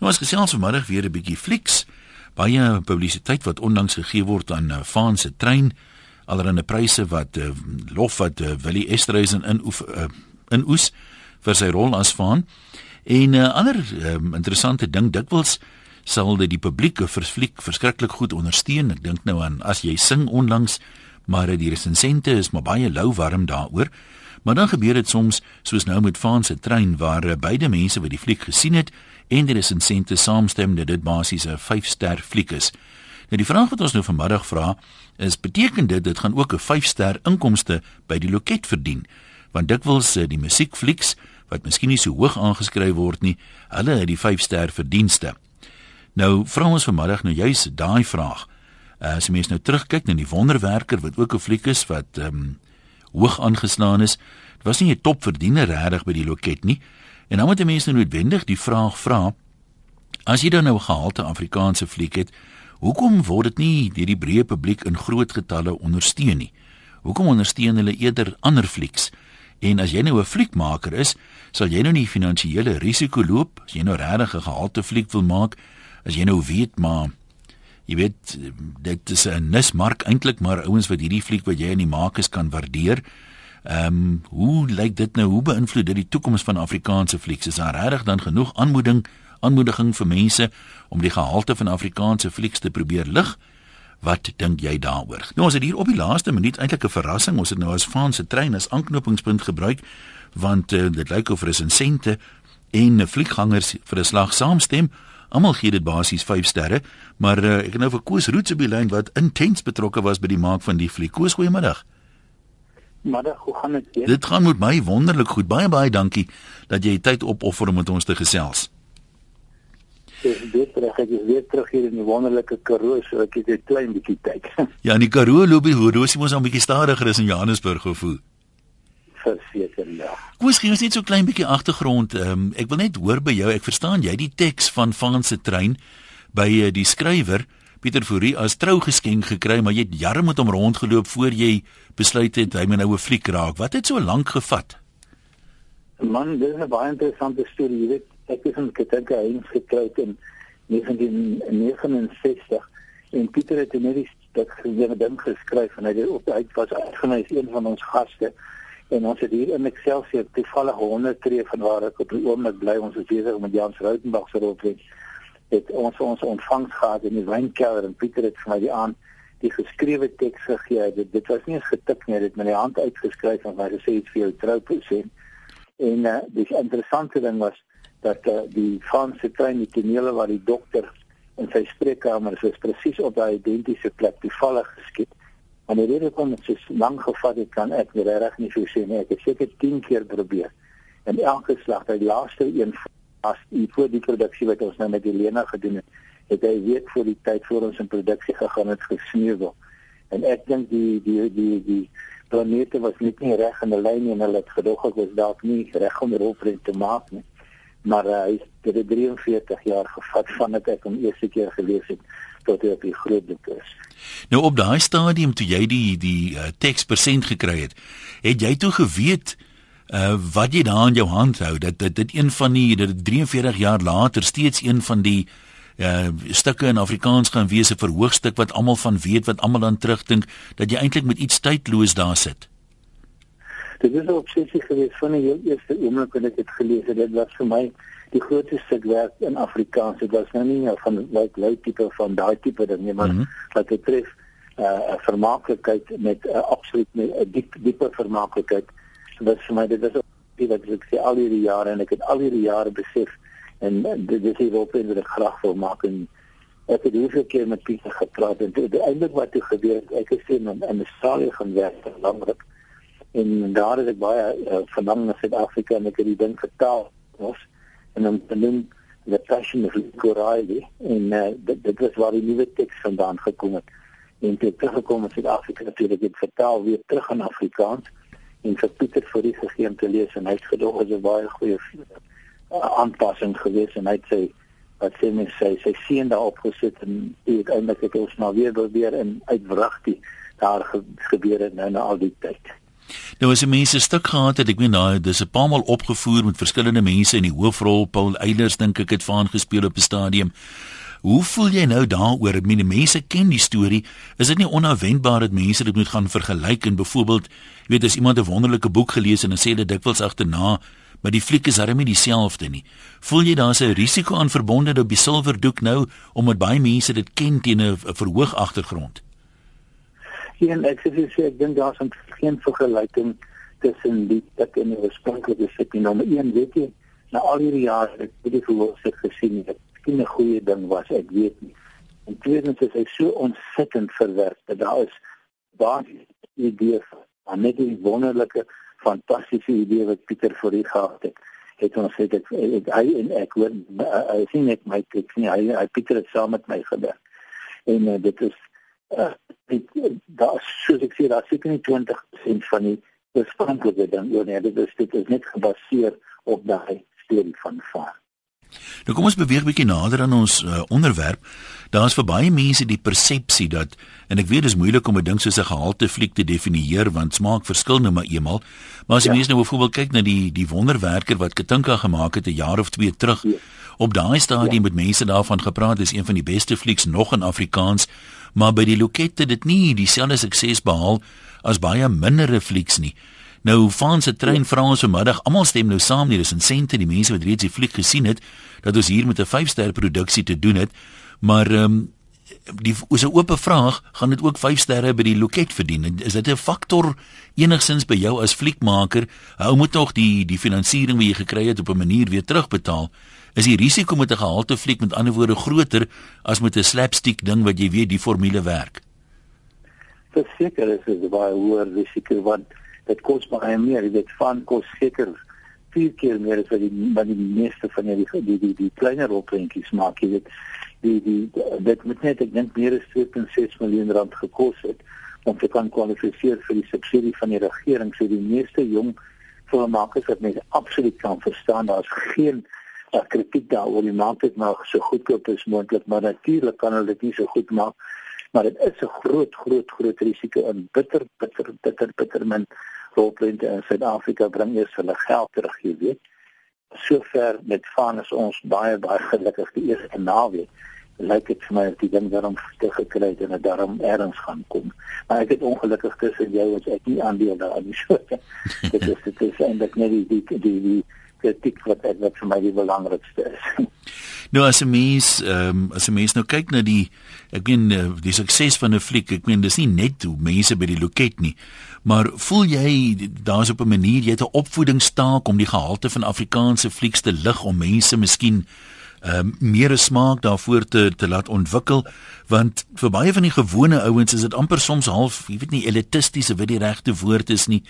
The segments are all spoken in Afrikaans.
Nou as gesels vanmiddag weer 'n bietjie flieks. Baie publisiteit wat onlangs gegee word aan uh, Vaan se trein, allerlei pryse wat uh, lof wat uh, Willie Estreisen in oef, uh, in oes vir sy rol as Vaan. En 'n uh, ander um, interessante ding dikwels sal dit die publiek vir fliek verskriklik goed ondersteun. Ek dink nou aan as jy sing onlangs, maar die resensente is maar baie lou warm daaroor. Maar dan gebeur dit soms soos nou met Vaan se trein waar beide mense wat die fliek gesien het en die resensente saamstem dat dit basies 'n 5-ster fliek is. Nou die vraag wat ons nou vanmiddag vra is beteken dit dit gaan ook 'n 5-ster inkomste by die loket verdien? Want dikwels die musiekflieks wat miskien nie so hoog aangeskryf word nie, hulle het die 5-ster verdienste. Nou vra ons vanmiddag nou juist daai vraag. As jy mens nou terugkyk na die Wonderwerker wat ook 'n fliek is wat ehm um, hoog aangeslaan is, was nie 'n topverdiener regtig by die loket nie. En dan moet mense nou noodwendig die vraag vra: As jy dan nou 'n gehalte Afrikaanse fliek het, hoekom word dit nie deur die breë publiek in groot getalle ondersteun nie? Hoekom ondersteun hulle eerder ander flieks? En as jy nou 'n fliekmaker is, sal jy nou nie finansiële risiko loop as jy nou regtig 'n gehalte fliek wil maak, as jy nou weet maar jy weet dit is 'n nismark eintlik maar ouens wat hierdie fliek wat jy in die maak is kan waardeer. Ehm um, hoe lyk dit nou? Hoe beïnvloed dit die toekoms van Afrikaanse flieks? Is daar regtig dan genoeg aanmoeding, aanmoediging vir mense om die gehalte van Afrikaanse flieks te probeer lig? Wat dink jy daaroor? Nou ons het hier op die laaste minuut eintlik 'n verrassing. Ons het nou as Frans se trein as aanknopingspunt gebruik want uh, dit lyk of resensente en fliekgangers vir 'n slag saamstem. Almal gee dit basies 5 sterre, maar uh, ek het nou vir Koos Roots op die lyn wat intens betrokke was by die maak van die fliek. Koos, goeiemiddag. Middag, hoe gaan dit? Dit gaan met my wonderlik goed. Baie baie dankie dat jy tyd opoffer om met ons te gesels. Ek weet reg ek is weer terug hier in die wonderlike Karoo, so ek het 'n klein bietjie tyd. ja, in die Karoo loop die horlosie mos 'n bietjie stadiger as in Johannesburg gevoel. Verseker ja. Koos, gee ons net so klein bietjie agtergrond. Um, ek wil net hoor by jou. Ek verstaan jy die teks van Van se trein by uh, die skrywer Pieter Fourie as trougeskenk gekry, maar jy het jare met hom rondgeloop voor jy besluit het hy moet nou 'n fliek raak. Wat het so lank gevat? Man, dit is 'n baie interessante storie. Jy weet, ek het in Katanka eens getroud in 1969 en Pieter het net die stuk gewen ding geskryf en hy het op uit was uitgenooi een van ons gaste en ons het hier in Excelsior toevallig 100 tree van waar ek op die oomblik bly ons is besig met Jans Rautenbach se rolprent het ons ons ontvangs gehad in die wynkelder en Pieter het vir my die aan die geskrewe teks gegee. Dit dit was nie eens getik nie, dit met die hand uitgeskryf en waar gesê iets vir jou trouproses. En uh, die interessante ding was dat uh, die Franse trein die tonele waar die dokter in sy spreekkamer is, is presies op daai identiese plek toevallig geskiet. En die rede kom dit so lank gevat het kan ek regtig nie vir sê nie. Ek het seker 10 keer probeer. En elke slag, die laaste een as u voor die produksie wat ons nou met Helena gedoen het, het hy weet voor die tyd voor ons in produksie gegaan het gesneuvel. En ek dink die die die die planete was net nie reg in 'n lyn en hulle het gedog ek was dalk nie reg om rolprent te maak nie. Maar uh, hy het 43 jaar gevat vandat ek hom eerste keer gelees het tot hy op die groot boek is. Nou op daai stadium toe jy die die uh, teks persent gekry het, het jy toe geweet uh wat jy daar in jou hand hou dat dit dit een van die dit 43 jaar later steeds een van die uh stukke in Afrikaans gaan wees 'n verhoogstuk wat almal van weet wat almal dan terugdink dat jy eintlik met iets tydloos daar sit. Dit is 'n obsessie geweest van die heel eerste oomblik wanneer ek dit gelees het. Dit was vir my die grootste stuk werk in Afrikaans. Dit was nou nie van like lui tipe van daai tipe ding nie, maar mm -hmm. wat dit tref uh vermaaklikheid met 'n uh, absoluut 'n diep diepe vermaaklikheid wat vir my dit is ook wat ek sê al hierdie jare en ek het al hierdie jare besef en dit is hier op en wat ek graag wil maak en ek het hoeveel keer met Pieter gepraat en eintlik wat toe gebeur het ek het sien in in Australië gaan werk langer en daar het ek baie uh, verlang na Suid-Afrika en ek het die ding vertaal ons en dan dan the passion of Corali en uh, dit dit was waar die nuwe teks vandaan gekom het en toe teruggekom in Suid-Afrika natuurlik het vertaal weer terug in Afrikaans en vir Pieter vir die gegee om te lees en hy het gedog is 'n baie goeie uh, aanpassing geweest en hy het sê wat sê mens sê sy sien daarop gesit en uiteindelik het ons maar weer probeer en uitwrig die daar ge gebeur het nou na al die tyd. Nou as jy mense stuk gehad het, ek meen daai dis 'n paar maal opgevoer met verskillende mense in die hoofrol. Paul Eilers dink ek het vaan gespeel op 'n stadium. Hoe voel jy nou daaroor? Ek meen mense ken die storie. Is dit nie onverwendbaar dat mense dit moet gaan vergelyk en byvoorbeeld, jy weet as iemand 'n wonderlike boek gelees en dan sê dit dikwels agterna, maar die fliek is darem nie dieselfde nie. Voel jy daar's 'n risiko aan verbonde op die silwerdoek nou omdat baie mense dit ken teen 'n verhoog agtergrond? Geen ek sê sê ek dink daar's geen vergelyking tussen die dat in die oorspronklike fliek nie. Nommer 1 weet jy, na al hierdie jare het ek die gevoel ek gesien het miskien 'n goeie ding was, ek weet nie. En tweedens is hy so ontsettend verwerp dat daar is baie idees van net die wonderlike fantastiese idee wat Pieter vir u gehad het. Het ons sê dit hy en ek hoor hy sien net my ek sien hy hy Pieter het saam met my gewerk. En uh, dit is uh dit daar soos ek sê daar seker nie 20% van die oorspronklike ding oor nee dit is dit is net gebaseer op daai storie van vaar. Nou kom ons beweeg bietjie nader aan ons uh, onderwerp. Daar's vir baie mense die persepsie dat en ek weet dis moeilik om 'n ding soos 'n gehalte fliek te definieer want smaak verskil nou maar eenmal. Maar as jy ja. mense nou byvoorbeeld kyk na die die wonderwerker wat Katinka gemaak het 'n jaar of 2 terug. Ja. Op daai stadium ja. met mense daarvan gepraat is een van die beste flieks nog in Afrikaans, maar by die lokette dit nie dieselfde sukses behaal as baie mindere flieks nie. Nou van se trein vra ons vanmiddag, almal stem nou saam nie, dis insente die mense wat reeds die fliek gesien het dat ons hier met 'n 5-ster produksie te doen het. Maar ehm um, die is 'n oop vraag, gaan dit ook 5 sterre by die loket verdien? Is dit 'n faktor enigsins by jou as fliekmaker? Hou moet nog die die finansiering wat jy gekry het op 'n manier weer terugbetaal. Is die risiko met 'n gehalte fliek met ander woorde groter as met 'n slapstick ding wat jy weet die formule werk? Verseker is dit baie hoër risiko want dit kos baie meer, weet van kos seker vier keer meer as wat die wat die meeste van die die die, die kleiner opbrengies maak, jy weet. Die die dit moet net ek dink meer as 2.6 miljoen rand gekos het om te kan kwalifiseer vir die subsidie van die regering, so die meeste jong filmmakers wat mense absoluut kan verstaan, daar's geen uh, kritiek daaroor die maak dit maar so goedkoop as moontlik, maar natuurlik kan hulle dit nie so goed maak. Maar dit is 'n groot groot groot risiko en bitter bitter bitter bitter min rolprente in Suid-Afrika bring eers hulle geld terug, jy weet. Sover met van is ons baie baie gelukkig die eerste naweek. Lyk dit vir my of die ding daarom te gekry het en dit daarom erns gaan kom. Maar ek het ongelukkig tussen jou as ek nie aandeel daaraan nie. dit is dit is eintlik net die die die, die kritiek wat ek wat vir my die belangrikste is. Nou as 'n mens, ehm um, as 'n mens nou kyk na die ek meen eh, die sukses van 'n fliek, ek meen dis nie net hoe mense by die loket nie, maar voel jy daar's op 'n manier jy het 'n opvoedingstaak om die gehalte van Afrikaanse flieks te lig om mense miskien ehm um, meer smaak daarvoor te te laat ontwikkel want vir baie van die gewone ouens is dit amper soms half jy weet nie elitistiese wat die regte woord is nie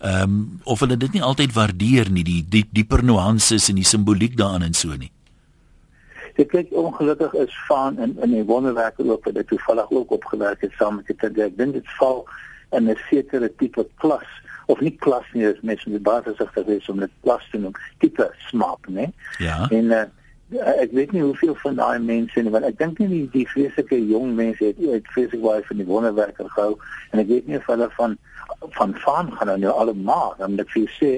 ehm um, of hulle dit nie altyd waardeer nie die die dieper nuances en die simboliek daarin en so nie? Ek kyk ongelukkig is van in in die wonderwerke ook wat ek toevallig ook opgewerk het saam met dit ek dink dit val in 'n sekere tipe klas of nie klas nie is mense met baie versigtig wees om dit klas te noem tipe smaak nê ja. En uh, ek weet nie hoeveel van daai mense nie want ek dink nie die, die vreeslike jong mense het uit vreeslik baie van die wonderwerke gehou en ek weet nie of hulle van van van gaan nou almal dan ek vir sê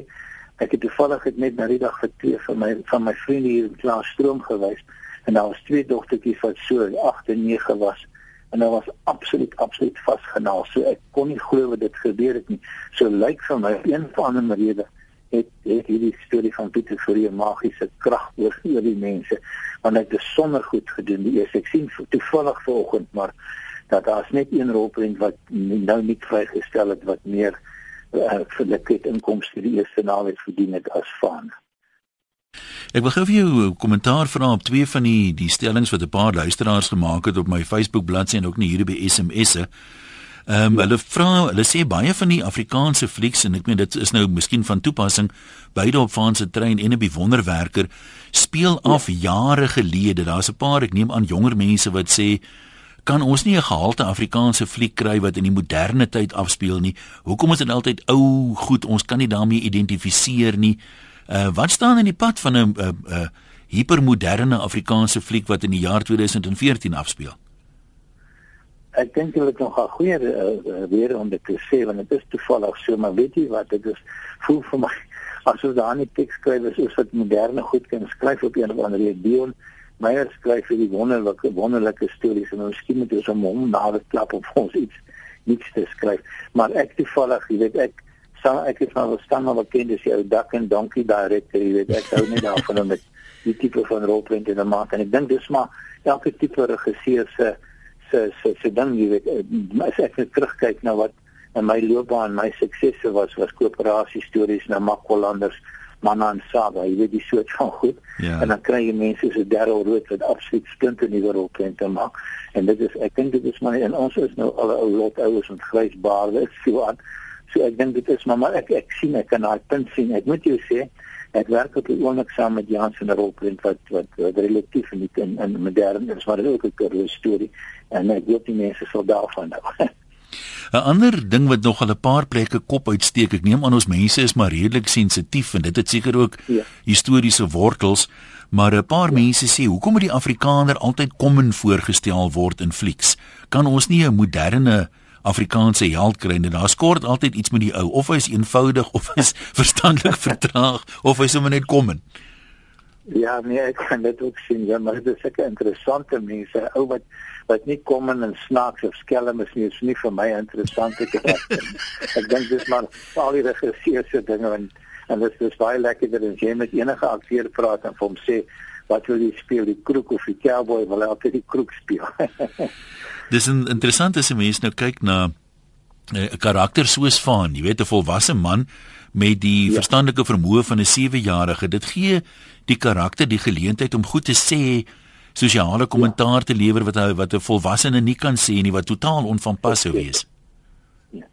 ek het toevallig net na die dag vir twee van my van my vriende hier in klas stroom gewys en daar was twee dogtertjies wat so 8 en 9 was en hulle was absoluut absoluut vasgenaal. So ek kon nie glo wat dit gebeur het nie. So lyk vir my een van die rede het het hierdie storie van Pieter Fourie magiese krag oor oor die mense want hy het dit sonder goed gedoen. Die eerste ek sien toevallig vanoggend maar dat daar's net een rolprent wat nou nie vrygestel het wat meer uh, vir die inkomste die eerste naweek verdien het as van. Ek wil gou vir jou 'n kommentaar vra op twee van die die stellings wat 'n paar luisteraars gemaak het op my Facebook bladsy en ook nie hier by SMS'e. Ehm um, hulle vra, hulle sê baie van die Afrikaanse flieks en ek meen dit is nou miskien van toepassing beide op Franse trein en 'n bewonderwerker speel af ja. jare gelede. Daar's 'n paar ek neem aan jonger mense wat sê kan ons nie 'n gehalte Afrikaanse fliek kry wat in die moderne tyd afspeel nie. Hoekom is dit altyd ou goed? Ons kan nie daarmee identifiseer nie. Uh wat staan in die pad van 'n 'n uh, uh, hipermoderne Afrikaanse fliek wat in die jaar 2014 afspeel? Ek dink hulle het nog 'n goeie uh, weer om dit te sê want dit is toevallig so maar weet jy wat dit is voel vir my asof daar nie teksskrywers is wat moderne goed kan skryf op een of ander Dion Meyer skryf vir die wonderlike wonderlike stories en miskien moet ons hom na die klap op ons iets niks te skryf. Maar ek toevallig jy weet ek sal ek is nou staan maar bekend as jou dak en donkie director jy weet ek hou nie daarvan om met die tipe van rolprente te maak. En ek dink dis maar elke tipe regisseur se se se se ding jy weet eh, as ek net terugkyk na wat in my loopbaan my suksesse was was koöperasie stories na Makwalanders Manna en Saba jy weet die soort van goed. Ja. en dan kry jy mense so Darryl Rood wat absoluut splinte nuwe rolprente maak. En dit is ek dink dit is maar en ons is nou al 'n ou lot ouers met grys baarde so aan. So ek dink dit is maar, maar ek ek sien ek kan daai punt sien. Ek moet jou sê ek werk op die oomblik saam met Jan se rolprent wat wat, wat relatief nie in in modern is maar dit is ook 'n kurre storie en ek weet die mense sal daarvan nou 'n Ander ding wat nog al 'n paar plekke kop uitsteek, ek neem aan ons mense is maar redelik sensitief en dit het seker ook ja. historiese wortels, maar 'n paar ja. mense sê, hoekom moet die Afrikaner altyd kom en voorgestel word in flieks? Kan ons nie 'n moderne Afrikaanse held kry nie. Daar skort altyd iets met die ou. Of hy is eenvoudig of hy is verstandelik vertraag of hy sommer net kom in. Ja, nee, ek kan dit ook sien. Ja, maar dit is seker interessante mense. Ou wat wat nie kom in en snaaks of skelm is nie, is nie vir my interessant te kry. ek dink dis maar al die regisseurs se dinge en en dit is baie lekker dat jy met enige akteur praat en vir hom sê wat wil jy speel, die kroeg of die cowboy, wil altyd die kroeg speel. Dis interessant as jy mens nou kyk na eh, 'n karakter soos Van, jy weet 'n volwasse man met die ja. verstandelike vermoë van 'n 7-jarige. Dit gee die karakter die geleentheid om goed te sê, sosiale kommentaar ja. te lewer wat hy wat 'n volwassene nie kan sê nie wat totaal onvanpas sou wees. Ja.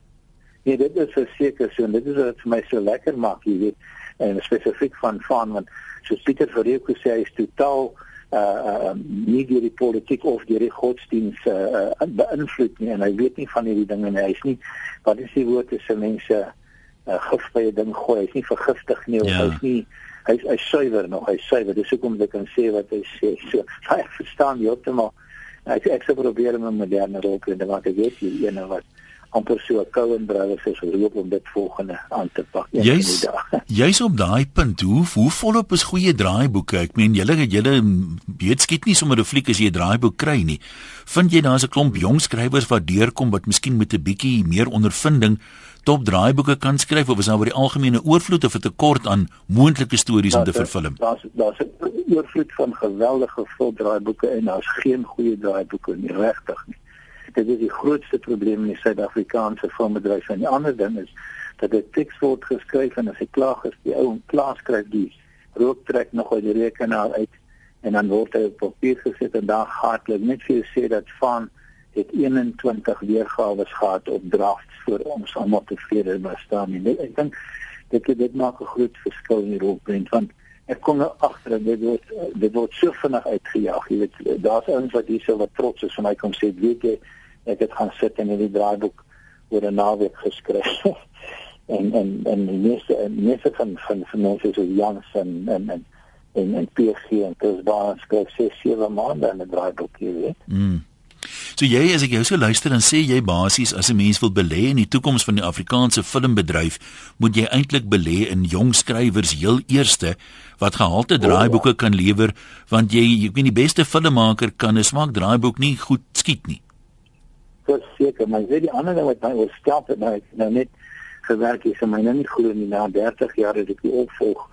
Nee, dit is verseker so en dit is wat vir my so lekker maak, jy weet, en spesifiek van Van want soos Pieter Verheek gesê hy is totaal uh nie deur die politiek of deur die godsdiens uh, uh beïnvloed nie en hy weet nie van hierdie dinge nie. Hy's nie wat is die woord as mense uh, gif by 'n ding gooi. Hy's nie vergiftig nie ja. hy's nie hy's hy suiwer nog. Hy's suiwer. Dis hoekom ek kan sê wat hy sê. So, hy verstaan jy op maar ek ek sou probeer om 'n moderne rol te maak. Ek weet jy een wat amper so 'n Cohen Brothers is geroep om dit volgende aan te pak. Jy's jy's op daai punt. Hoe hoe volop is goeie draaiboeke? Ek meen julle julle weet skiet nie sommer 'n fliek as jy 'n draaiboek kry nie. Vind jy daar's 'n klomp jong skrywers wat deurkom wat miskien met 'n bietjie meer ondervinding top draaiboeke kan skryf of is daar oor die algemene oorvloed of 'n tekort aan moontlike stories om te vervilm? Daar's daar's 'n oorvloed van geweldige vol draaiboeke en daar's geen goeie draaiboeke nie regtig nie dit is die grootste probleem in die Suid-Afrikaanse filmbedryf en die ander ding is dat dit teks word geskryf en as hy klaar is die ou en klaar skryf die rook trek nog uit die rekenaar uit en dan word hy op papier gesit en daar gaan hulle net vir sê dat van het 21 weergawe gehad op drafts vir ons almal tevrede was staan nie ek dink dit dit maak 'n groot verskil in die rolprent want ek kom nou agter dat dit word dit word so vinnig uitgejaag jy weet. Daar's ouens wat hierso wat trots is van my kom sê weet jy ek het gaan sit en in die draaiboek oor 'n naweek geskryf. en en en die meeste die meeste van van van mense so Jans en en en en en PG en dis baie skryf sê sewe maande in 'n draaiboek hier. Mm. So jy as ek jou so luister en sê jy basies as 'n mens wil belê in die toekoms van die Afrikaanse filmbedryf, moet jy eintlik belê in jong skrywers heel eerste wat gehalte draaiboeke kan lewer want jy ek weet die beste filmmaker kan 'n smaak draaiboek nie goed skiet nie verseker, maar weet die ander ding wat my oorstel het nou, nou net gewerk is en my nou nie glo nie na 30 jaar het ek die opvolg.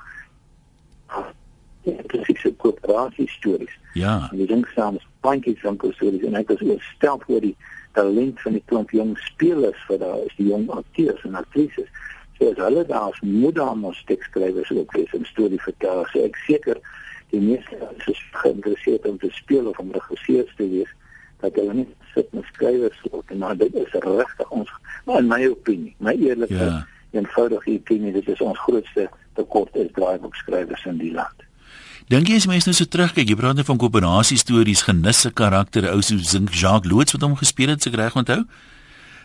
Ja, presies so koöperasie stories. Ja. En die ding saam is baie van stories en ek was oorstel oor die talent van die klomp jong spelers vir daar is die jong akteurs en aktrises. So as hulle daar as moedermos tekskrywers ook is en storie vertel, so ek seker die meeste is geïnteresseerd om te speel of om regisseur te wees dat hulle nie sit en skrywers word en maar dit is regtig ons maar in my opinie my eerlike ja. eenvoudige opinie dit is ons grootste tekort is draaiboekskrywers in die land. Dink jy as mense nou so terugkyk jy praat net van koöperasie stories genisse karaktere ou so Zink Jacques Loots wat hom gespeel het se reg onthou?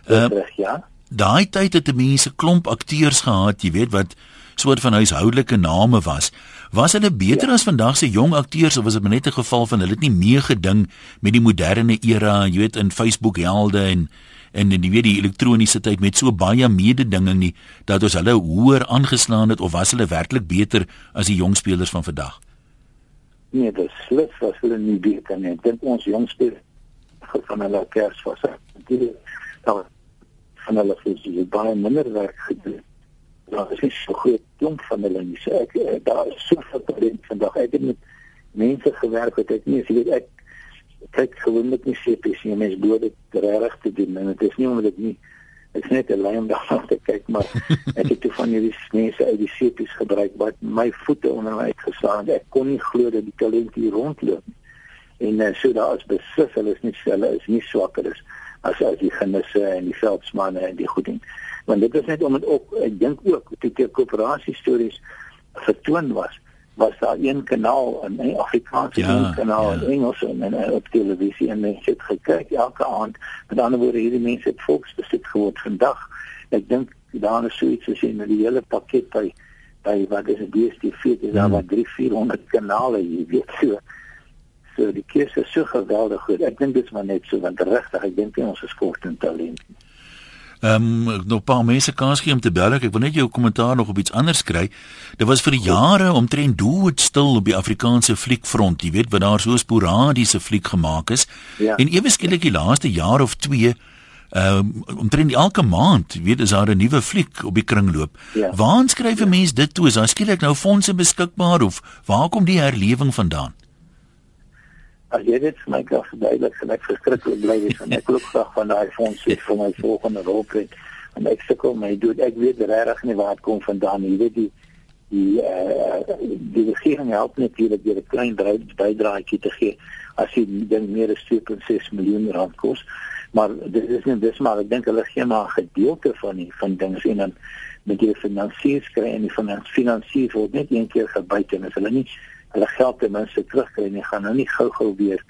Uh, ja. daai tyd het mense klomp akteurs gehad jy weet wat soort van huishoudelike name was. Was hulle beter ja. as vandag se jong akteurs of was dit net 'n geval van hulle het nie meegeding met die moderne era, jy weet in Facebook helde en en in die weet die elektroniese tyd met so baie mededinging nie dat ons hulle hoër aangeslaan het of was hulle werklik beter as die jong spelers van vandag? Nee, dit slits was hulle nie beter nie. Ek dink ons jong spelers van hulle kers was dit daar van hulle fisies baie minder werk gedoen. Daar is nie so groot klomp van hulle nie. So ek eh, daar is soveel talent vandag. Ek het met mense gewerk wat ek nie, jy weet ek kyk gewoonlik nie sepies nie. Mense behoort dit reg te doen en dit is nie omdat ek nie ek is net alleen daar te kyk maar ek het toe van hierdie mense uit die sepies gebruik wat my voete onder my uitgeslaan het. Ek kon nie glo dat die talent hier rondloop nie. En uh, so daar is beslis hulle is nie hulle is nie swakker as as as die genisse en die veldsmanne en die goeding. Want dit is net om dit ook ek dink ook toe die koöperasie stories vertoon was was daar een kanaal in 'n Afrikaanse ja, kanaal ja. in Engels en, en, en op televisie en mense het gekyk elke aand. Met ander woorde hierdie mense het volksbesit geword vandag. Ek dink daar is so iets as in die hele pakket by by wat is dit DStv dis daar wat 3 400 kanale jy weet so. So die keuse is so geweldig goed. Ek dink dit is maar net so want regtig ek dink ons is kort in talent. Ehm um, nog 'n paar mense kans gee om te bel. Ek wil net jou kommentaar nog op iets anders kry. Dit was vir jare omtrent doodstil op die Afrikaanse fliekfront. Jy weet wat daar so sporadiese fliek gemaak is. Ja. En ewe skielik die laaste jaar of 2 ehm um, omtrent elke maand, weet is daar 'n nuwe fliek op die kringloop. Ja. Waar skryf 'n mens dit toe? Is daar skielik nou fondse beskikbaar of waar kom die herlewing vandaan? As jy dit vir my kan verduidelik, sal ek verskriklik bly wees en ek loop graag van daai fonds vir my volgende rolprent. En ek sukkel my doen ek weet regtig nie waar dit kom vandaan nie. Jy weet die die uh, die regering help natuurlik deur 'n klein bydraetjie te gee as jy dink meer as 2.6 miljoen rand kos. Maar dit is nie dis maar ek dink hulle gee maar 'n gedeelte van die van dinge en dan met die finansiers kry en die finansiers word net een keer gebyt en as hulle nie hulle geld ten minste terugkry en jy gaan nou nie gou-gou weer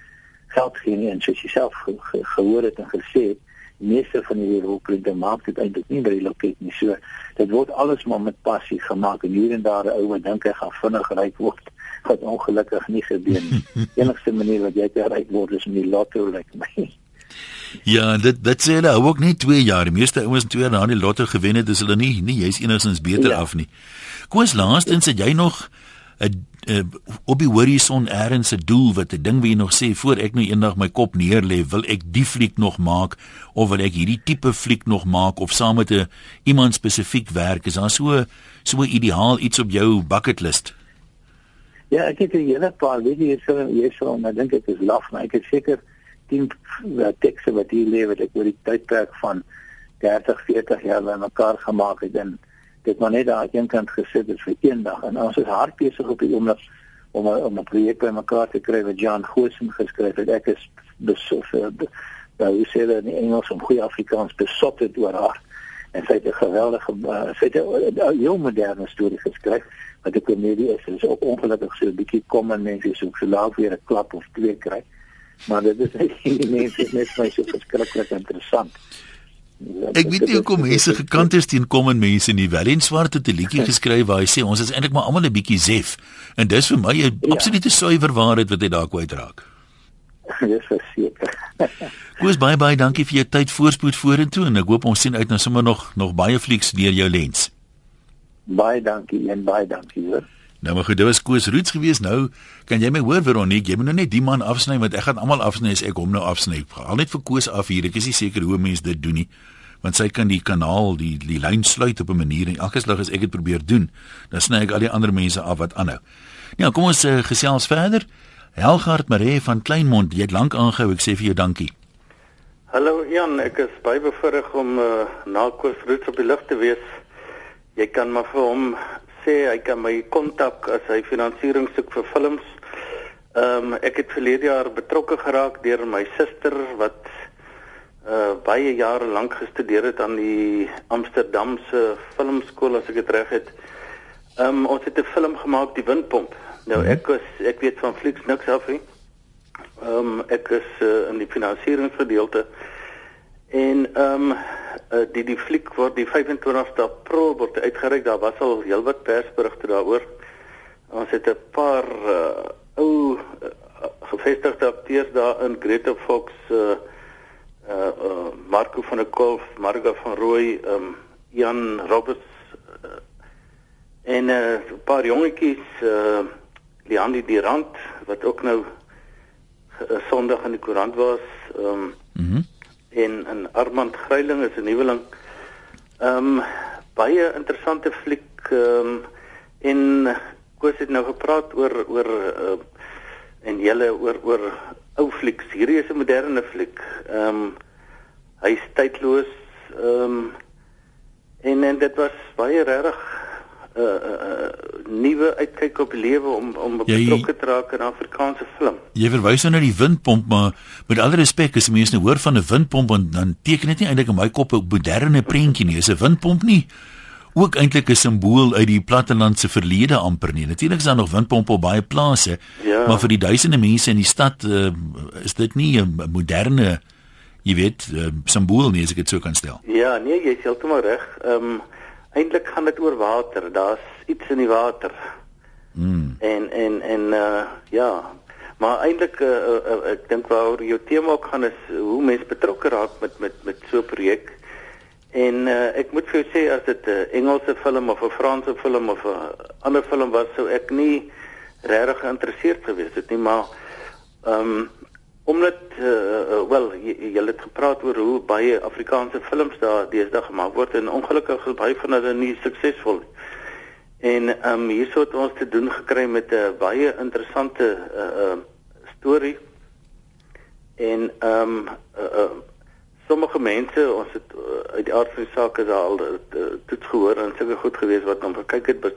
geld gee nie en soos jy self ge ge gehoor het en gesê het meeste van die rolprente maak dit eintlik nie by die loket nie so dit word alles maar met passie gemaak en hier en daar 'n ou wat dink hy gaan vinnig ryk word wat ongelukkig nie gebeur nie enigste manier wat jy te ryk word is om die lotto lyk like my Ja, dit dit sê hulle ook nie 2 jaar. Die meeste ouens 2 jaar na die lotto gewen het, is hulle nie nie jy's enigstens beter ja. af nie. Koos laastens het jy nog 'n op die horison eers 'n doel wat 'n ding wie nog sê voor ek nou eendag my kop neerlê, wil ek die fliek nog maak of wil ek hierdie tipe fliek nog maak of saam met 'n iemand spesifiek werk? Is daar so so ideaal iets op jou bucket list? Ja, ek het 'n hele paar weet jy so jy so ek dink dit is laf, maar ek het seker 10 uh, tekste wat hier lê wat ek oor die tydperk van 30, 40 jaar by mekaar gemaak het en dit maar net daar aan een kant gesit het vir eendag en ons is hard besig op die oomblik om om 'n projek by mekaar te kry wat Jan Goosen geskryf het. Ek is besof daar is hulle in Engels om goeie Afrikaans besot het oor haar en sy het 'n geweldige uh, sy het 'n heel moderne storie geskryf wat 'n komedie is. Dit is ook ongelukkig so 'n bietjie kom en mense so gelaat weer 'n klap of twee kry. Maar dit is net die mense net vir so verskriklik interessant. Ek weet nie hoekom mense gekant is teen kom en mense nie. Wellen Swart het 'n liedjie geskryf waar hy sê ons is eintlik maar almal 'n bietjie zef. En dis vir my 'n ja. absolute suiwer waarheid wat hy daar kwyt raak. Dis verseker. Goeie baie baie dankie vir jou tyd voorspoed vorentoe en ek hoop ons sien uit na sommer nog nog baie flieks deur jou lens. Baie dankie en baie dankie hoor. Nou maar goed, dit was Koos Roots gewees. Nou kan jy my hoor Veronique, jy moet nou net die man afsny want ek gaan almal afsny as ek hom nou afsny. Al net vir Koos af hier. Ek is nie seker hoe mense dit doen nie. Want sy kan die kanaal, die die lyn sluit op 'n manier en elke slag as ek dit probeer doen, dan sny ek al die ander mense af wat aanhou. Nou, kom ons uh, gesels verder. Helgard Maree van Kleinmond, jy het lank aangehou. Ek sê vir jou dankie. Hallo Jan, ek is baie bevoorreg om uh, na Koos Roots op die lug te wees. Jy kan maar vir hom sê hy kan my kontak as hy finansiering soek vir films. Ehm um, ek het verlede jaar betrokke geraak deur my suster wat uh baie jare lank gestudeer het aan die Amsterdamse filmskool as ek dit reg het. Ehm um, ons het 'n film gemaak Die Windpomp. Nou mhm. ek was ek weet van flieks niks af nie. Ehm um, ek is uh, in die finansieringsgedeelte en ehm um, uh, die die fliek word die 25ste April word uitgereik. Daar was al heelwat persberigte daaroor. Ons het 'n paar uh, ou uh, gevestigde akteurs daar in Greta Fox uh uh, uh Marco van der Kolf, Marga van Rooi, um Jan Roberts uh, en 'n uh, paar jongetjies uh Leandi Dirant wat ook nou uh, Sondag in die koerant was. Um. Mm en en Armand Greiling is 'n nuweling. Um baie interessante fliek um en Koos het nou gepraat oor oor uh, en julle oor oor ou flieks. Hierdie is 'n moderne fliek. Ehm um, hy's tydloos. Ehm um, en en dit was baie regtig 'n uh, uh, nuwe uitkyk op lewe om om betrokke te raak in Afrikaanse film. Jy verwys nou na die windpomp, maar met alle respek as mense nou hoor van 'n windpomp dan, dan teken dit nie eintlik in my kop 'n moderne prentjie nie. Is 'n windpomp nie ook eintlik 'n simbool uit die plattelandse verlede amper nie. Natuurlik is daar nog windpompe op baie plase, ja. maar vir die duisende mense in die stad uh, is dit nie 'n moderne jy weet uh, simbool nie as ek dit so kan stel. Ja, nee, jy is heeltemal reg. Ehm um, eintlik gaan dit oor water. Daar's iets in die water. Mm. En en en uh, ja, maar eintlik uh, uh, uh, ek dink waaroor jou tema ook gaan is hoe mense betrokke raak met met met so 'n projek. En uh, ek moet vir jou sê as dit 'n Engelse film of 'n Franse film of 'n ander film was, sou ek nie regtig geïnteresseerd gewees het nie, maar ehm um, omdat uh, wel jy, jy het gepraat oor hoe baie Afrikaanse films daar deesdae gemaak word en ongelukkig is baie van hulle nie suksesvol nie. En ehm um, hierso het ons te doen gekry met 'n baie interessante uh, uh storie. En ehm um, uh, uh, sommige mense ons het uh, uit die aard van die saak is al uh, toets gehoor en seker goed geweest wat gekyk het bes,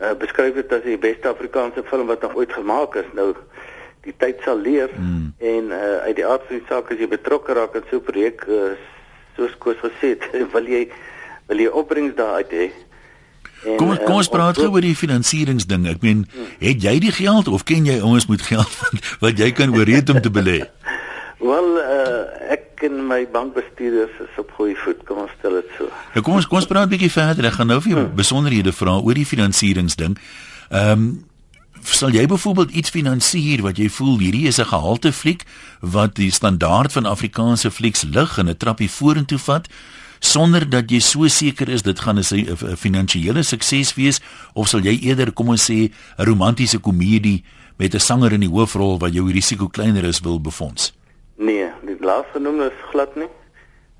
uh, beskryf dit as die beste Afrikaanse film wat nog ooit gemaak is nou die tyd sal leer mm. en uh, uit die aard van die saak as jy betrokke raak aan so 'n projek uh, soos Koos gesê het wil jy wil jy opbrengs daar uit hê En, kom kom ons praat gou oor die finansieringsding. Ek meen, hmm. het jy die geld of ken jy ons moet geld wat jy kan ooreed om te belê? Wel, uh, ek en my bankbestuurders is op goeie voet, kom ons stel dit so. Ja, kom ons kom ons praat 'n bietjie verder. Ek gaan nou vir jou hmm. besonderhede vra oor die finansieringsding. Ehm um, sal jy byvoorbeeld iets finansier wat jy voel hierdie is 'n gehalte fliek wat die standaard van Afrikaanse flieks lig en 'n trappie vorentoe vat sonder dat jy so seker is dit gaan 'n finansiële sukses wees of sal jy eerder kom ons sê 'n romantiese komedie met 'n sanger in die hoofrol wat jou risiko kleiner is wil befonds? Nee, die laasgenoemde is glad nie.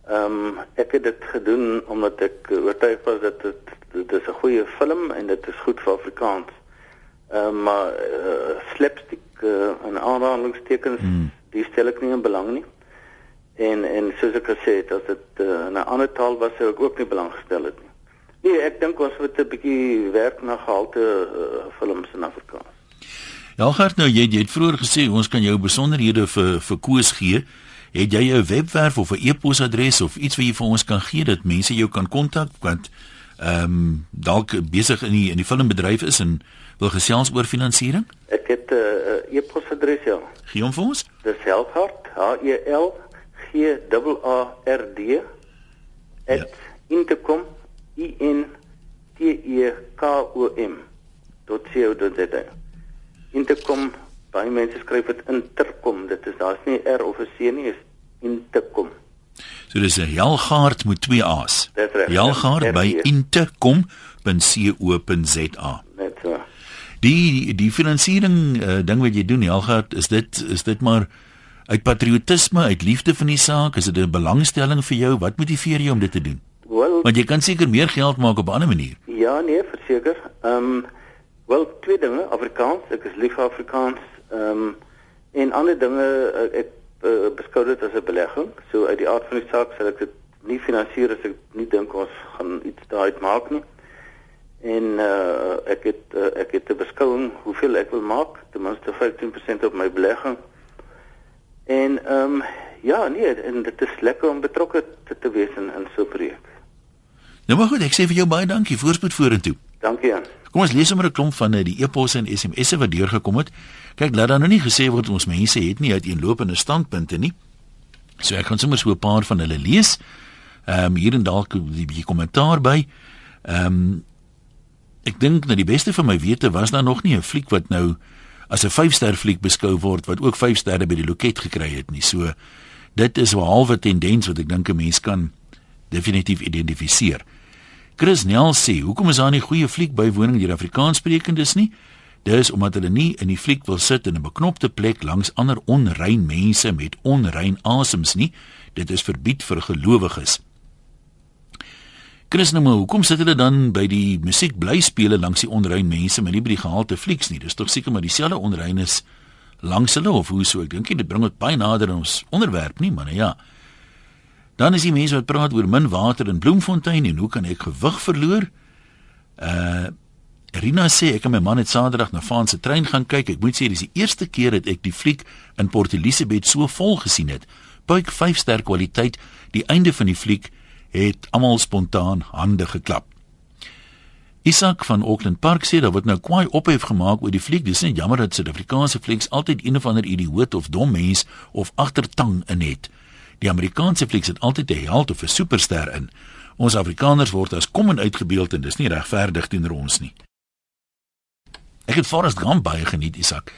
Ehm um, ek het dit gedoen omdat ek oortuig was dat dit dit is 'n goeie film en dit is goed vir Afrikaans. Ehm maar uh, slapstick uh, en aanhalingstekens hmm. die stel ek nie in belang nie. En en soos ek gesê het, as dit uh, 'n ander taal was, sou ek ook nie belang gestel het nie. Nee, ek dink ons moet 'n bietjie werk na gehalte uh, films in Afrikaans. Ja, Gert, nou jy, jy het vroeër gesê ons kan jou besonderhede vir vir koers gee. Het jy 'n webwerf of 'n e-posadres of iets wat jy vir ons kan gee dat mense jou kan kontak want ehm um, dalk besig in die in die filmbedryf is en wil gesels oor finansiering? Ek het 'n uh, e-posadres ja. Gee hom vir ons. Dis Helhart, H E L G A R D ja. @intercom i n t e k o m. .co.za Intercom, baie mense skryf dit Intercom. Dit is daar's nie R of 'n C nie, is Intercom. So dis 'n Jelgaard met twee A's. Jelgaard by intercom.co.za. Net so. Die die finansiering uh, ding wat jy doen, Jelgaard, is dit is dit maar uit patriotisme, uit liefde vir die saak, is dit 'n belangstelling vir jou? Wat motiveer jou om dit te doen? Wel, want jy kan seker meer geld maak op 'n ander manier. Ja, nee, verseker. Ehm um, Wel, twee dinge, Afrikaans, ek is lief vir Afrikaans. Ehm um, en ander dinge ek, ek uh, beskou dit as 'n belegging. So uit die aard van die saak sal ek dit nie finansier as ek nie dink ons gaan iets daaruit maak nie. En uh, ek het uh, ek het 'n beskouing hoeveel ek wil maak, ten minste 15% op my belegging. En ehm um, ja, nee, en dit is lekker om betrokke te, te wees in in so 'n projek. Nou maar goed, ek sê vir jou baie dankie. Voorspoed vorentoe. Dankie aan. Kom ons lees sommer 'n klomp van die e-posse en SMS'e wat deurgekom het. Kyk, laat dan nou nie gesê word ons mense het nie uiteenlopende standpunte nie. So ek gaan sommer so 'n paar van hulle lees. Ehm um, hier en dalk 'n bietjie kommentaar by. Ehm um, ek dink dat die beste van my wete was daar nog nie 'n fliek wat nou as 'n 5-ster fliek beskou word wat ook 5 sterre by die loket gekry het nie. So dit is 'n halwe tendens wat ek dink 'n mens kan definitief identifiseer. Chris Nel sê, "Hoekom is daar nie goeie fliek bywoning deur Afrikaanssprekendes nie?" Dis omdat hulle nie in die fliek wil sit in 'n beknopte plek langs ander onrein mense met onrein asems nie. Dit is verbied vir gelowiges. Chris, nou maar, hoekom sit hulle dan by die musiek bly speel langs die onrein mense, maar nie by die gehalte flieks nie? Dis tog seker maar dieselfde onrein is langs hulle of hoe so? Ek dink dit bring dit baie nader aan ons onderwerp nie, maar nou ja. Dan is die mense wat praat oor min water in Bloemfontein en hoe kan ek gewig verloor? Uh Rina sê ek en my man het Saterdag na Faan se trein gaan kyk. Ek moet sê dis die eerste keer dat ek die fliek in Port Elizabeth so vol gesien het. Buik 5 ster kwaliteit. Die einde van die fliek het almal spontaan hande geklap. Isak van Auckland Park sê dat wat nou kwai ophef gemaak oor die fliek. Dis net jammer dat Suid-Afrikaanse flieks altyd een of ander idioot of dom mens of agtertang in het. Die Amerikaanse flieks het altyd 'n held of 'n superster in. Ons Afrikaners word as kom en uitgebeeld en dis nie regverdig teenoor ons nie. Ek het Forrest Gump baie geniet, Isak.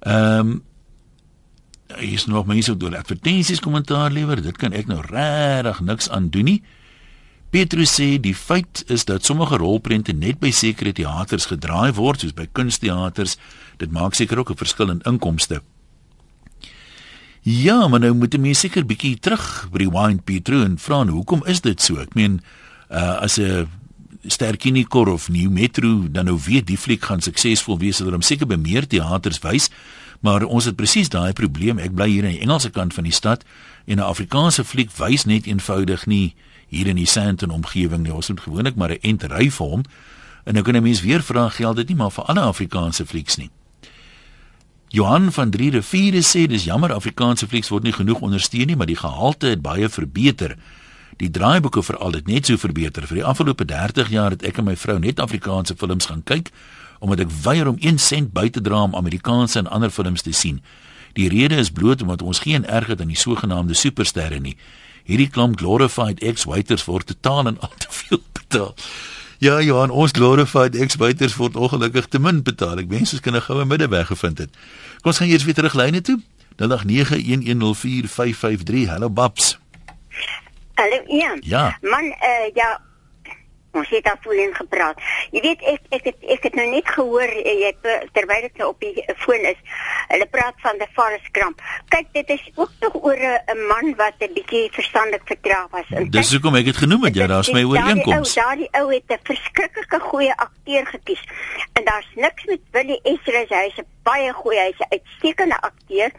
Ehm um, hier is nog mense wat oor advertensies kommentaar lewer. Dit kan ek nou regtig niks aan doen nie. Petrus sê die feit is dat sommige rolprente net by sekere teaters gedraai word, soos by kunsteaters. Dit maak seker ook 'n verskil in inkomste. Ja, maar nou moet jy seker bietjie terug rewind Petrus en vra nou, hoekom is dit so? Ek meen uh, as 'n Sterkinikor of New Metro dan nou weet die fliek gaan suksesvol wees, hulle hom seker by meer teaters wys, maar ons het presies daai probleem. Ek bly hier aan die Engelse kant van die stad en 'n Afrikaanse fliek wys net eenvoudig nie hier in die Sandton omgewing nie. Ons moet gewoonlik maar 'n ent ry vir hom. En nou kan 'n mens weer vra geld dit nie maar vir alle Afrikaanse flieks nie. Johan van 3 riviere sê dis jammer Afrikaanse flieks word nie genoeg ondersteun nie, maar die gehalte het baie verbeter. Die draaiboeke veral het net so verbeter. Vir die afgelope 30 jaar het ek en my vrou net Afrikaanse films gaan kyk omdat ek weier om 1 sent by te dra om Amerikaanse en ander films te sien. Die rede is bloot omdat ons geen erg het aan die sogenaamde supersterre nie. Hierdie klomp glorified ex-waiters word totaal en al te veel betaal. Ja, Johan, ons glorified ex-waiters word ongelukkig te min betaal. Ek wens ons kan 'n goue middeweg gevind het. Kom ons gaan eers weer terug lyne toe. 0891104553. Hallo Babs. Hallo Ian. Ja. Man, uh, ja, ons het daar voorheen gepraat. Jy weet ek ek het ek het nou net gehoor jy het terwyl ek nou op die foon is, hulle praat van die Forest Gump. Kyk, dit is ook tog oor 'n man wat 'n bietjie verstandelik vertraag was. En Dis hoekom ek het genoem het ja, daar's my ooreenkoms. Daardie ou het 'n verskriklike goeie akteur gekies. En daar's niks met Willie Esres, hy's 'n baie goeie, hy's 'n uitstekende akteur.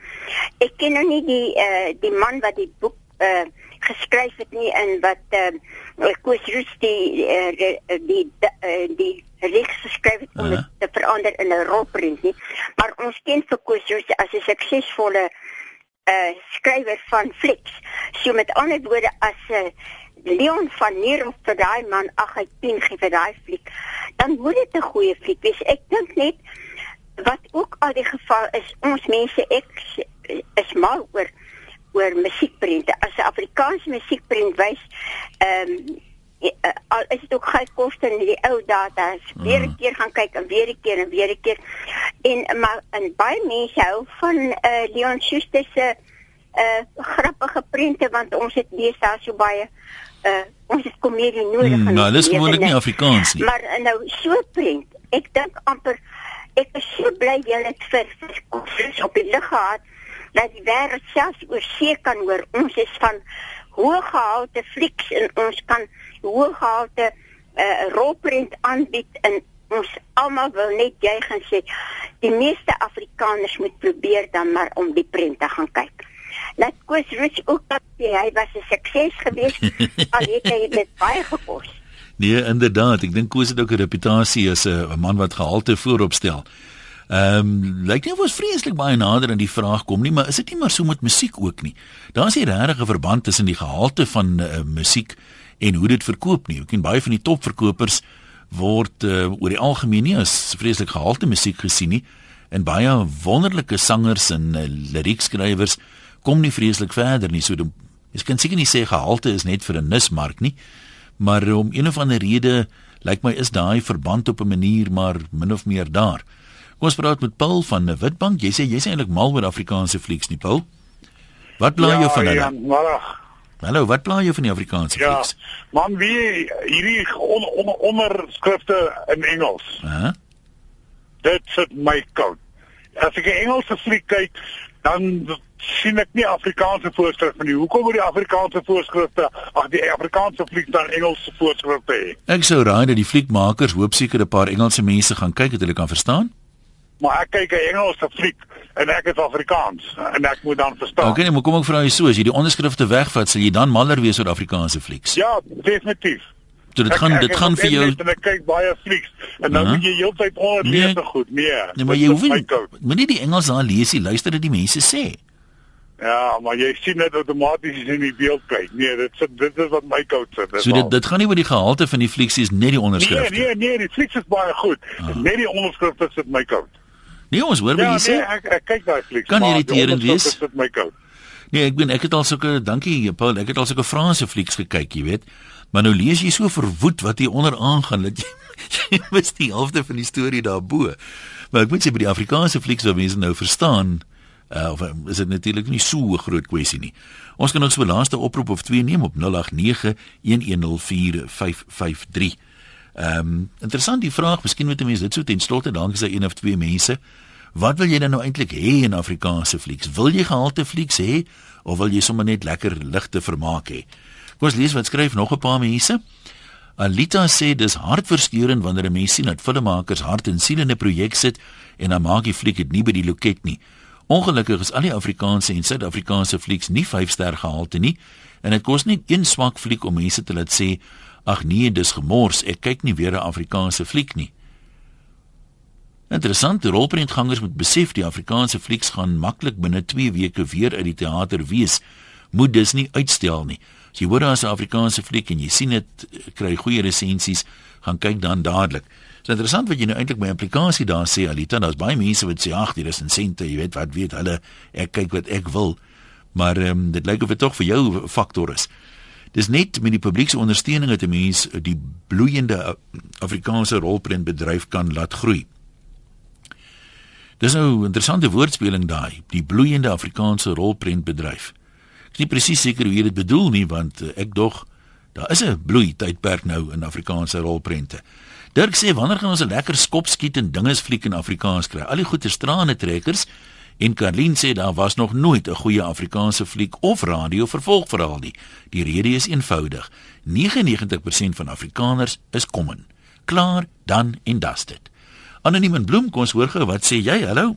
Ek ken nou nie die uh, die man wat die boek uh, geskryf het nie in wat ehm uh, Koos Roos die uh, die die, uh, die reeks geskryf het om uh -huh. te verander in 'n rolprent nie. Maar ons ken vir Koos Roos as 'n suksesvolle uh skrywer van flieks so met ander woorde as 'n uh, Leon van Nierop vir daai man ag hy 10 gee vir daai fliek dan moet dit 'n goeie fliek wees. Ek dink net wat ook al die geval is ons mense ek is mal oor oor musiekprente. As 'n Afrikaanse musiekprent wys, ehm um, al is dit ook geld koste in die ou data's, weer 'n mm. keer gaan kyk en weer 'n keer en weer 'n keer. En maar en baie mense hou van uh, Leon Schuster se uh, grappige prente want ons het deesdae so baie uh, ons het komedie nodig. Mm, nou, dis gewoonlik nie Afrikaans nie. Maar nou so prent. Ek dink amper ek is so bly jy het vir, vir op die lig gehad dat die wêreld selfs oor see kan hoor. Ons is van hoë gehalte flieks en ons kan hoë gehalte uh, rolprent aanbied en ons almal wil net juig en sê die meeste Afrikaners moet probeer dan maar om die prent te gaan kyk. Laat Koos Rus ook dat hy was 'n sukses geweest al het hy dit baie gekos. Nee, inderdaad, ek dink Koos het ook 'n reputasie as 'n man wat gehalte vooropstel. Ehm um, lyk nie of ons vreeslik baie nader aan die vraag kom nie, maar is dit nie maar so met musiek ook nie? Daar's nie regtig 'n verband tussen die gehalte van uh, musiek en hoe dit verkoop nie. Ek ken baie van die topverkopers word uh, oor die algemeen nie as vreeslik gehalte musiek gesien nie en baie wonderlike sangers en uh, liriekskrywers kom nie vreeslik verder nie. So die Jy kan seker nie sê gehalte is net vir 'n nismark nie, maar om een of ander rede lyk my is daai verband op 'n manier maar min of meer daar. Kom ons praat met Paul van Witbank. Jy sê jy's eintlik mal oor Afrikaanse flieks nie, Paul? Wat pla jy ja, van hulle? Ja, maar Hallo, wat pla jy van die Afrikaanse ja, flieks? man, wie hierdie on, on, onderskrifte in Engels. Hæ? Huh? Dit sit my koud. As ek 'n Engelse fliek kyk, dan sien ek nie Afrikaanse voorskrifte nie. Hoekom moet die Afrikaanse voorskrifte, ag die Afrikaanse fliek dan Engelse voorskrifte hê? Ek sou raai dat die fliekmakers hoop seker 'n paar Engelse mense gaan kyk dat hulle kan verstaan. Maar ek kyk 'n Engelse fliek en ek is Afrikaans en ek moet dan verstaan. Okay, nee, maar kom ek vra jou so, as jy die onderskrifte wegvat, sal jy dan maller wees oor Afrikaanse flieks? Ja, definitief. So dit gaan ek, dit ek gaan vir jou En ek kyk baie flieks en dan Uh-huh. moet jy heeltyd onderlees Nee. nee, goed. Nee. Nee, maar dit jy hoef moenie die Engels daar lees nie, luister wat die mense sê. Ja, maar jy sien dit outomaties as jy in die beeld kyk. Nee, dit sit dit is wat my koud sit. So dit dit gaan nie oor die gehalte van die flieks is net die Nee, onderskrifte. nee, nee, die flieks is baie goed. Ah. Net die onderskrifte sit my koud. Nee, ons hoor wat Ja, jy sê. nee, ek ek kyk daai flieks. Kan irriterend wees. onderskrifte Sit my koud. Nee, ek ben ek het al sulke dankie Paul, ek het al sulke Franse flieks gekyk, jy weet. Maar nou lees jy so verwoed wat hier onder aangaan dat jy, jy mis die helfte van die storie daarbo. Maar ek moet sê by die Afrikaanse flieks wat mense nou verstaan, uh, of uh, is dit natuurlik nie so 'n groot kwessie nie. Ons kan nog so laaste oproep of twee neem op 0891104553. Ehm um, interessant die vraag, miskien moet 'n mens dit so ten slotte dankie sy een of twee mense. Wat wil jy dan nou eintlik hê in Afrikaanse flieks? Wil jy gehalte flieks hê of wil jy sommer net lekker ligte vermaak hê? Kom ons lees wat skryf nog 'n paar mense. Alita sê dis hartverskeurende wanneer 'n mens sien dat filmmakers hart en siel in 'n projek sit en dan maak die fliek dit nie by die loket nie. Ongelukkig is al die Afrikaanse en Suid-Afrikaanse flieks nie 5-ster gehalte nie en dit kos net een swak fliek om mense te laat sê ag nee, dis gemors, ek kyk nie weer 'n Afrikaanse fliek nie. Interessant, die rolprentgangers moet besef die Afrikaanse flieks gaan maklik binne 2 weke weer uit die teater wees. Moet dus nie uitstel nie. As jy hoor daar's 'n Afrikaanse fliek en jy sien dit kry goeie resensies, gaan kyk dan dadelik. Dit is interessant wat jy nou eintlik by implikasie daar sê Alita, daar's baie mense wat sê ag, hier is 'n sente, jy weet wat weet hulle, ek kyk wat ek wil. Maar ehm um, dit lyk of dit tog vir jou faktor is. Dis net met die publieke ondersteuning dat 'n mens die bloeiende Afrikaanse rolprentbedryf kan laat groei. Dis nou 'n interessante woordspeling daai, die bloeiende Afrikaanse rolprentbedryf. Ek is nie presies seker hoe jy dit bedoel nie, want uh, ek dog daar is 'n bloei tydperk nou in Afrikaanse rolprente. Dirk sê wanneer gaan ons 'n lekker skop skiet en dinges fliek in Afrikaans kry? Al die goeie strane trekkers en Karlien sê daar was nog nooit 'n goeie Afrikaanse fliek of radio vervolgverhaal nie. Die rede is eenvoudig. 99% van Afrikaners is kommen. Klaar, dan en dusted. Anoniem en Bloem, kom ons hoor gou wat sê jy? Hallo.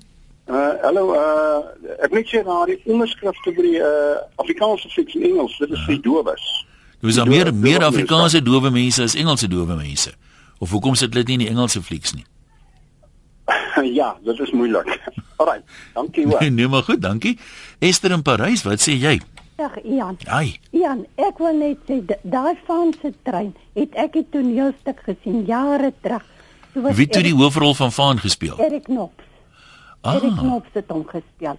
Uh hallo uh ek net sê na die onderskrifte by die uh Afrikaanse flieks in Engels, dit is vir dowes. Dis daar meer meer Afrikaanse dowe mense as Engelse dowe mense. Of hoekom sit dit nie in die Engelse flieks nie? ja, dit is moeilik. Alraai, dankie hoor. Nee, nee, maar goed, dankie. Esther in Parys, wat sê jy? Dag Ian. Ai, Ian, ek wil net sê da- daai Franse trein het ek 'n toneelstuk gesien jare terug. Toe was wie het toe die Erik- hoofrol van Vaan gespeel? Erik Knops. Erik Ah, Knops het hom gespeel.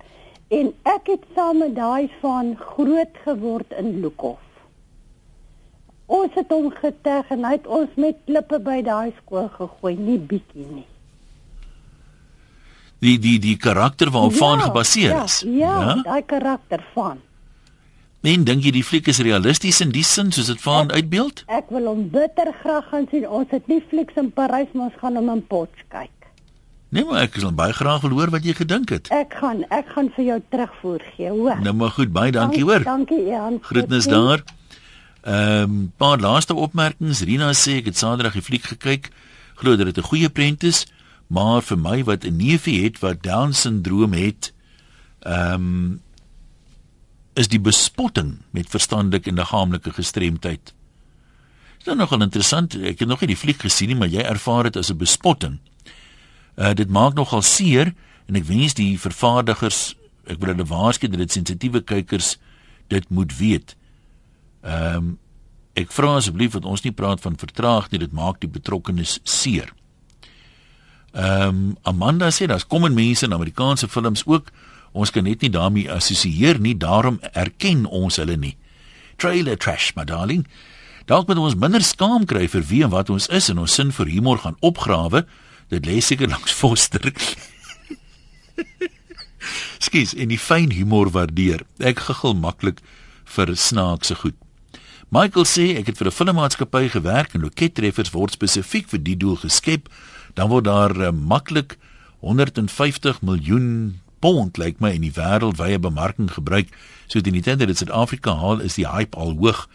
En ek het saam met daai van groot geword in Lukhof. Ons het hom geteg en hy het ons met klippe by daai skool gegooi, nie bietjie nie. Die die die karakter waarop Vaan gebaseer ja, is. Ja, ja? daai karakter van. En dink jy die fliek is realisties in die sin soos dit Vaan uitbeeld? Ek wil hom bitter graag gaan sien. Ons het nie flieks in Parys, maar ons gaan hom in Potch kyk. Nee, maar ek sal baie graag wil hoor wat jy gedink het. Ek gaan ek gaan vir jou terugvoer gee, hoor. Nou maar goed, baie dankie hoor. Dankie Jan. Groetnis daar. Ehm um, paar laaste opmerkings. Rina sê ek het Saterdag die fliek gekyk. Glo dat dit 'n goeie prent is, maar vir my wat 'n neefie het wat down syndroom het, ehm um, is die bespotting met verstandelike en liggaamlike gestremdheid. Is nogal interessant. Ek het nog nie die fliek gesien nie, maar jy ervaar dit as 'n bespotting. Uh dit maak nogal seer en ek wens die vervaardigers, ek wil hulle waarsku dat dit sensitiewe kykers dit moet weet. Ehm um, ek vra asseblief dat ons nie praat van vertraag nie, dit maak die betrokkenes seer. Ehm um, Amanda sê daar's kom en mense in Amerikaanse films ook. Ons kan net nie daarmee assosieer nie, daarom erken ons hulle nie. trailer trash, my darling. Dalk moet ons minder skaam kry vir wie en wat ons is en ons sin vir humor gaan opgrawe. Dit lê seker langs Foster. Skies en die fyn humor waardeer. Ek gegil maklik vir snaakse goed. Michael sê ek het vir 'n filmmaatskappy gewerk en lokettreffers word spesifiek vir die doel geskep. Dan word daar uh, maklik 150 miljoen pond lyk like my in die wêreldwye bemarking gebruik. So teen die tyd dat dit Suid-Afrika haal, is die hype al hoog.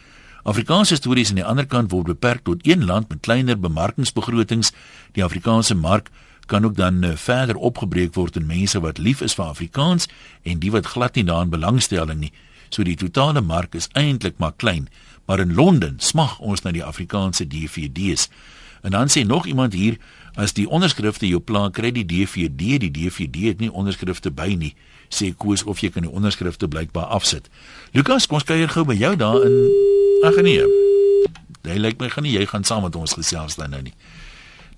Afrikaanse stories aan die ander kant word beperk tot een land met kleiner bemarkingsbegrotings. Die Afrikaanse mark kan ook dan uh, verder opgebreek word in mense wat lief is vir Afrikaans en die wat glad nie daarin belangstelling nie. So die totale mark is eintlik maar klein, maar in Londen smag ons na die Afrikaanse DVD's. En dan sê nog iemand hier, as die onderskrifte jou pla, kry die DVD, die DVD het nie onderskrifte by nie. Sê koes of jy kan die onderskrifte blykbaar afsit. Lukas, kom ons kuier gou by jou daar in Ag nee. Hy lyk my gaan nie jy gaan saam met ons gesels dan nou nie.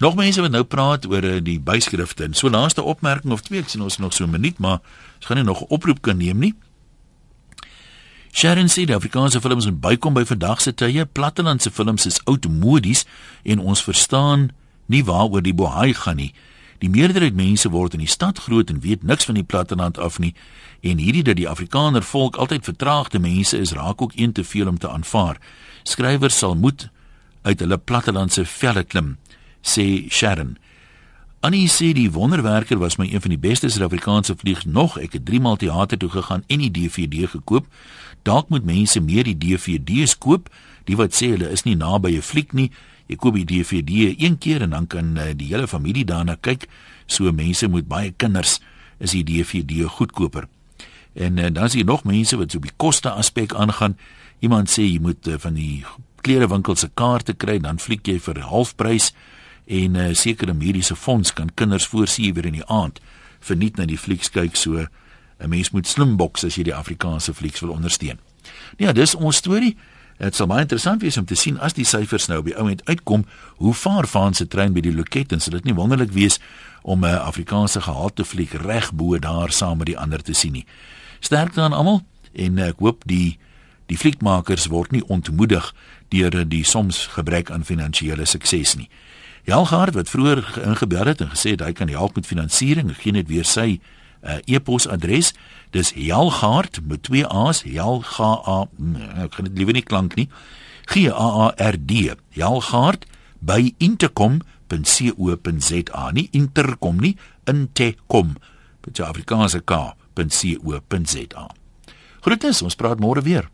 Nog mense wat nou praat oor eh, die byskrifte. En so laaste opmerking of twee, ek sien ons nog so 'n minuut, maar ons gaan nie nog 'n oproep kan neem nie. Sharon sê die Afrikaanse films moet bykom by vandag se tye. Plattelandse films is oudmodies en ons verstaan nie waaroor die bohaai gaan nie. Die meerderheid mense word in die stad groot en weet niks van die platteland af nie. En hierdie dat die Afrikaner volk altyd vertraagde mense is, raak ook een te veel om te aanvaar. Skrywers sal moet uit hulle plattelandse velle klim sê Sharon. Annie sê die wonderwerker was my een van die beste Suid-Afrikaanse vliegs nog. Ek het 3 maal teater toe gegaan en die DVD gekoop. Dalk moet mense meer die DVD's koop. Die wat sê hulle is nie naby 'n fliek nie. Jy koop die DVD een keer en dan kan uh, die hele familie daarna kyk. So mense moet baie kinders is die DVD goedkoper. En uh, dan is hier nog mense wat so op die koste aspek aangaan. Iemand sê jy moet uh, van die klerewinkels se kaarte kry, dan fliek jy vir halfprys en uh, sekere mediese fonds kan kinders voorsien weer in die aand verniet na die flieks kyk so 'n mens moet slim boks as jy die Afrikaanse flieks wil ondersteun. Ja, dis ons storie. Dit sal baie interessant wees om te sien as die syfers nou op die ouend uitkom, hoe vaar van se trein by die loket en sal dit nie wonderlik wees om 'n Afrikaanse gehalte fliek reg bo daar saam met die ander te sien nie. Sterkte aan almal en ek hoop die die fliekmakers word nie ontmoedig deur die soms gebrek aan finansiële sukses nie. Jalgaard wat vroeër ingebel het en gesê het hy kan help met finansiering, gee net weer sy uh, e-posadres. Dis Jalgaard met twee A's, Jalga nee, ek kan dit liewer nie klank nie. G A A R D. Jalgaard by intercom.co.za. Nie intercom nie, intercom. Dit is Afrikaanse k.co.za. Groetens, ons praat môre weer.